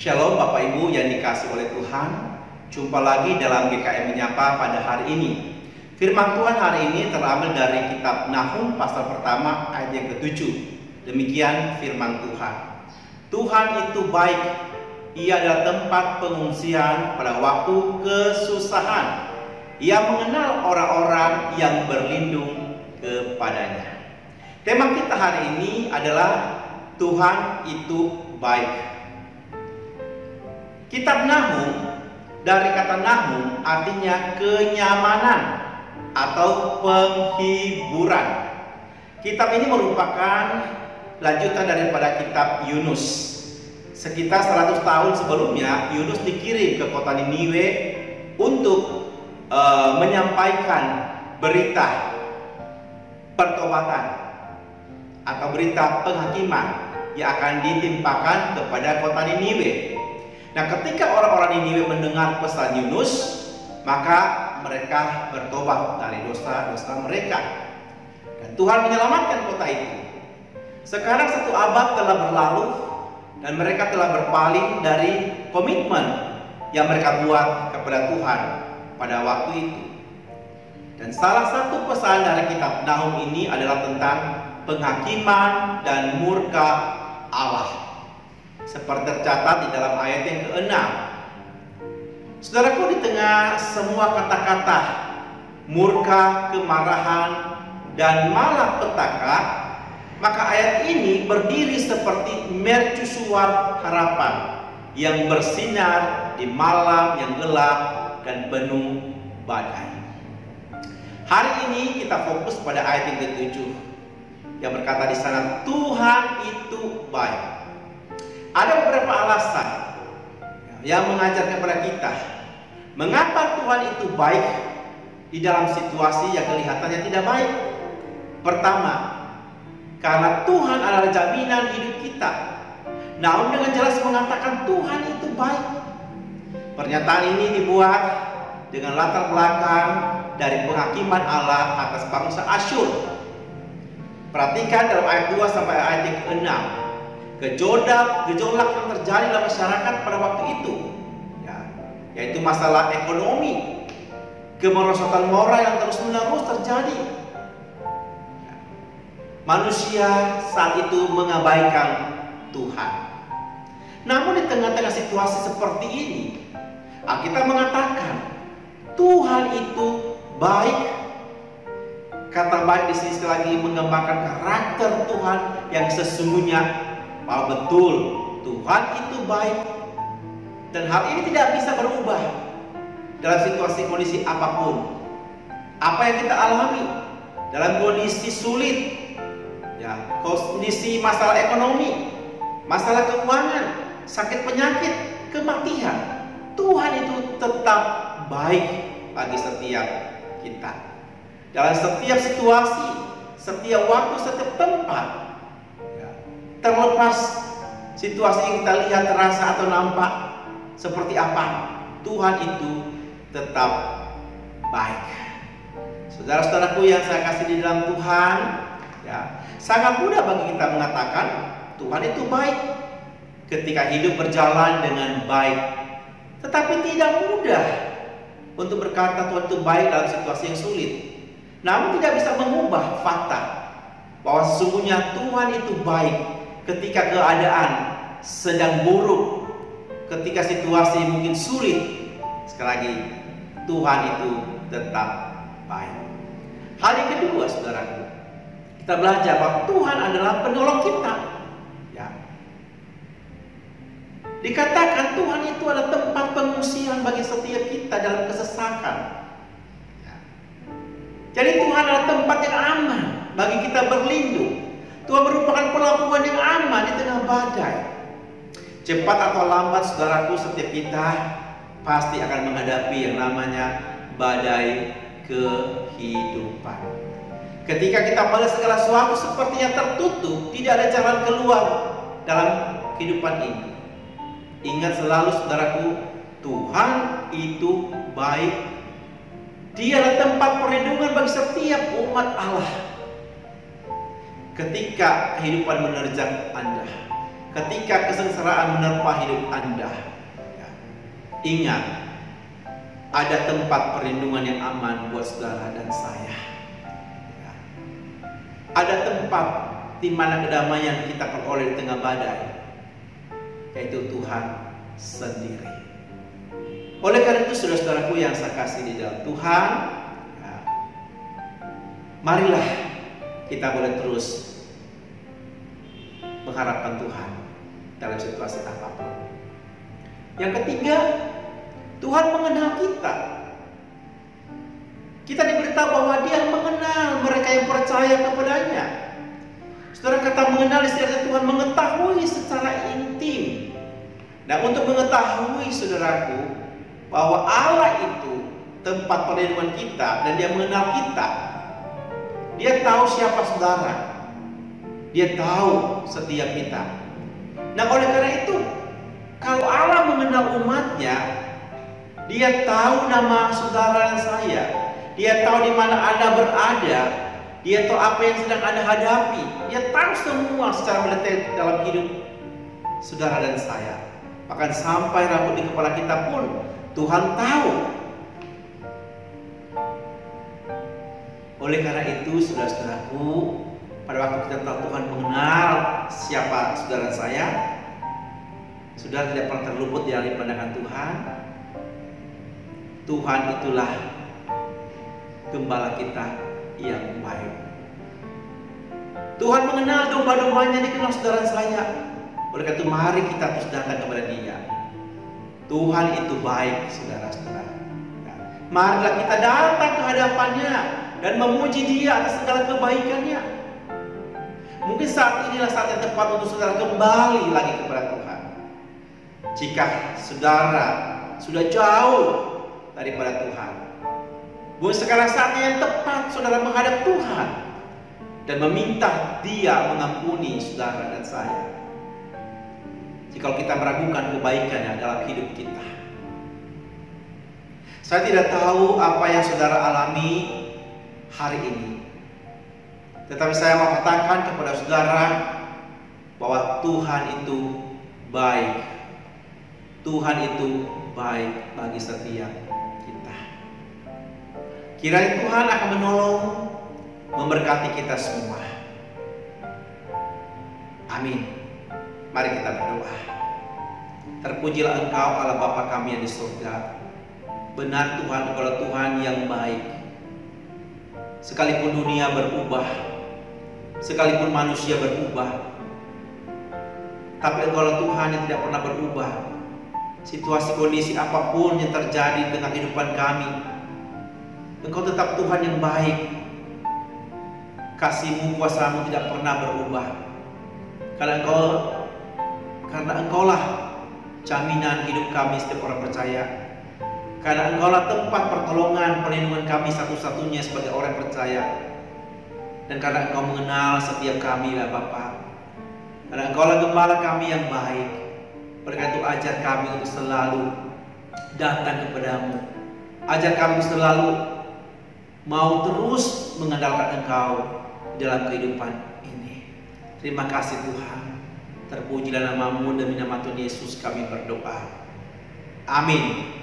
Shalom Bapak Ibu yang dikasih oleh Tuhan. Jumpa lagi dalam GKM Menyapa pada hari ini. Firman Tuhan hari ini terambil dari kitab Nahum pasal pertama ayat yang ketujuh. Demikian firman Tuhan. Tuhan itu baik. Ia adalah tempat pengungsian pada waktu kesusahan. Ia mengenal orang-orang yang berlindung kepadanya. Tema kita hari ini adalah Tuhan itu baik Kitab Nahum dari kata Nahum artinya kenyamanan atau penghiburan. Kitab ini merupakan lanjutan daripada kitab Yunus. Sekitar 100 tahun sebelumnya Yunus dikirim ke kota Niniwe untuk uh, menyampaikan berita pertobatan atau berita penghakiman yang akan ditimpakan kepada kota Niniwe. Nah, ketika orang-orang Niniwe mendengar pesan Yunus, maka mereka bertobat dari dosa-dosa mereka. Dan Tuhan menyelamatkan kota itu. Sekarang satu abad telah berlalu dan mereka telah berpaling dari komitmen yang mereka buat kepada Tuhan pada waktu itu. Dan salah satu pesan dari kitab Nahum ini adalah tentang penghakiman dan murka Allah seperti tercatat di dalam ayat yang ke-6. Saudaraku di tengah semua kata-kata murka, kemarahan, dan malapetaka, maka ayat ini berdiri seperti mercusuar harapan yang bersinar di malam yang gelap dan penuh badai. Hari ini kita fokus pada ayat yang ketujuh yang berkata di sana Tuhan itu baik. Ada beberapa alasan yang mengajarkan kepada kita mengapa Tuhan itu baik di dalam situasi yang kelihatannya tidak baik. Pertama, karena Tuhan adalah jaminan hidup kita. Namun dengan jelas mengatakan Tuhan itu baik. Pernyataan ini dibuat dengan latar belakang dari penghakiman Allah atas bangsa Asyur. Perhatikan dalam ayat 2 sampai ayat yang ke-6 gejolak gejolak yang terjadi dalam masyarakat pada waktu itu. Ya, yaitu masalah ekonomi. Kemerosotan moral yang terus menerus terjadi. Ya. manusia saat itu mengabaikan Tuhan. Namun di tengah-tengah situasi seperti ini kita mengatakan Tuhan itu baik. Kata baik di sini lagi menggambarkan karakter Tuhan yang sesungguhnya bahwa betul Tuhan itu baik dan hal ini tidak bisa berubah dalam situasi kondisi apa pun. Apa yang kita alami dalam kondisi sulit, ya kondisi masalah ekonomi, masalah keuangan, sakit penyakit, kematian, Tuhan itu tetap baik bagi setiap kita. Dalam setiap situasi, setiap waktu, setiap tempat, Terlepas situasi yang kita lihat, terasa atau nampak seperti apa, Tuhan itu tetap baik. Saudara-saudaraku yang saya kasih di dalam Tuhan, ya, sangat mudah bagi kita mengatakan Tuhan itu baik ketika hidup berjalan dengan baik. Tetapi tidak mudah untuk berkata Tuhan itu baik dalam situasi yang sulit. Namun tidak bisa mengubah fakta bahwa sesungguhnya Tuhan itu baik ketika keadaan sedang buruk, ketika situasi mungkin sulit, sekali lagi Tuhan itu tetap baik. Hal yang kedua, saudaraku, kita belajar bahwa Tuhan adalah penolong kita. Ya. Dikatakan Tuhan itu adalah tempat pengungsian bagi setiap kita dalam kesesakan. Ya. Jadi Tuhan adalah tempat yang aman bagi kita berlindung Tuhan merupakan pelabuhan yang aman di tengah badai. Cepat atau lambat saudaraku setiap kita pasti akan menghadapi yang namanya badai kehidupan. Ketika kita melihat segala sesuatu sepertinya tertutup, tidak ada jalan keluar dalam kehidupan ini. Ingat selalu saudaraku, Tuhan itu baik. Dia adalah tempat perlindungan bagi setiap umat Allah ketika kehidupan menerjang Anda. ketika kesengsaraan menerpa hidup Anda. Ya. Ingat, ada tempat perlindungan yang aman buat saudara dan saya. Ya. Ada tempat di mana kedamaian kita peroleh di tengah badai, yaitu Tuhan sendiri. Oleh karena itu, saudara-saudaraku yang saya kasih di dalam Tuhan, ya, marilah kita boleh terus mengharapkan Tuhan dalam situasi apa pun. Yang ketiga, Tuhan mengenal kita. Kita diberitahu bahwa Dia mengenal mereka yang percaya kepadanya. Saudara kata mengenal istilahnya Tuhan mengetahui secara intim. Dan untuk mengetahui saudaraku bahwa Allah itu tempat perlindungan kita dan Dia mengenal kita. Dia tahu siapa saudara. Dia tahu setiap kita. Nah oleh karena itu, kalau Allah mengenal umatnya, dia tahu nama saudara dan saya. Dia tahu di mana Anda berada. Dia tahu apa yang sedang Anda hadapi. Dia tahu semua secara mendetail dalam hidup saudara dan saya. Bahkan sampai rambut di kepala kita pun Tuhan tahu. Oleh karena itu, saudara-saudaraku, pada waktu kita tahu Tuhan mengenal siapa saudara saya, sudah tidak pernah terluput dari pandangan Tuhan. Tuhan itulah gembala kita yang baik. Tuhan mengenal domba-dombanya dikenal saudara saya. Oleh karena itu mari kita terus datang kepada dia. Tuhan itu baik saudara-saudara. Marilah kita datang ke hadapannya dan memuji dia atas segala kebaikannya. Mungkin saat inilah saat yang tepat untuk saudara kembali lagi kepada Tuhan. Jika saudara sudah jauh daripada Tuhan. Bukan sekarang saatnya yang tepat saudara menghadap Tuhan dan meminta Dia mengampuni saudara dan saya. Jika kita meragukan kebaikannya dalam hidup kita. Saya tidak tahu apa yang saudara alami hari ini. Tetapi saya mau katakan kepada saudara bahwa Tuhan itu baik. Tuhan itu baik bagi setiap kita. Kiranya Tuhan akan menolong, memberkati kita semua. Amin. Mari kita berdoa. Terpujilah Engkau Allah Bapa kami yang di surga. Benar Tuhan, kalau Tuhan yang baik. Sekalipun dunia berubah, sekalipun manusia berubah, tapi Engkau Tuhan yang tidak pernah berubah. Situasi kondisi apa pun yang terjadi dengan kehidupan kami, Engkau tetap Tuhan yang baik. Kasihmu, kuasamu tidak pernah berubah. Karena Engkau karena Engkaulah jaminan hidup kami setiap orang percaya. Karena Engkaulah tempat pertolongan, perlindungan kami satu-satunya sebagai orang percaya. Dan karena Engkau mengenal setiap kami ya Bapa. Karena Engkaulah gembala kami yang baik. Itu ajar kami untuk selalu datang kepadamu. Ajar kami untuk selalu mau terus mengandalkan Engkau dalam kehidupan ini. Terima kasih Tuhan. Terpujilah namamu demi nama Tuhan Yesus kami berdoa. Amin.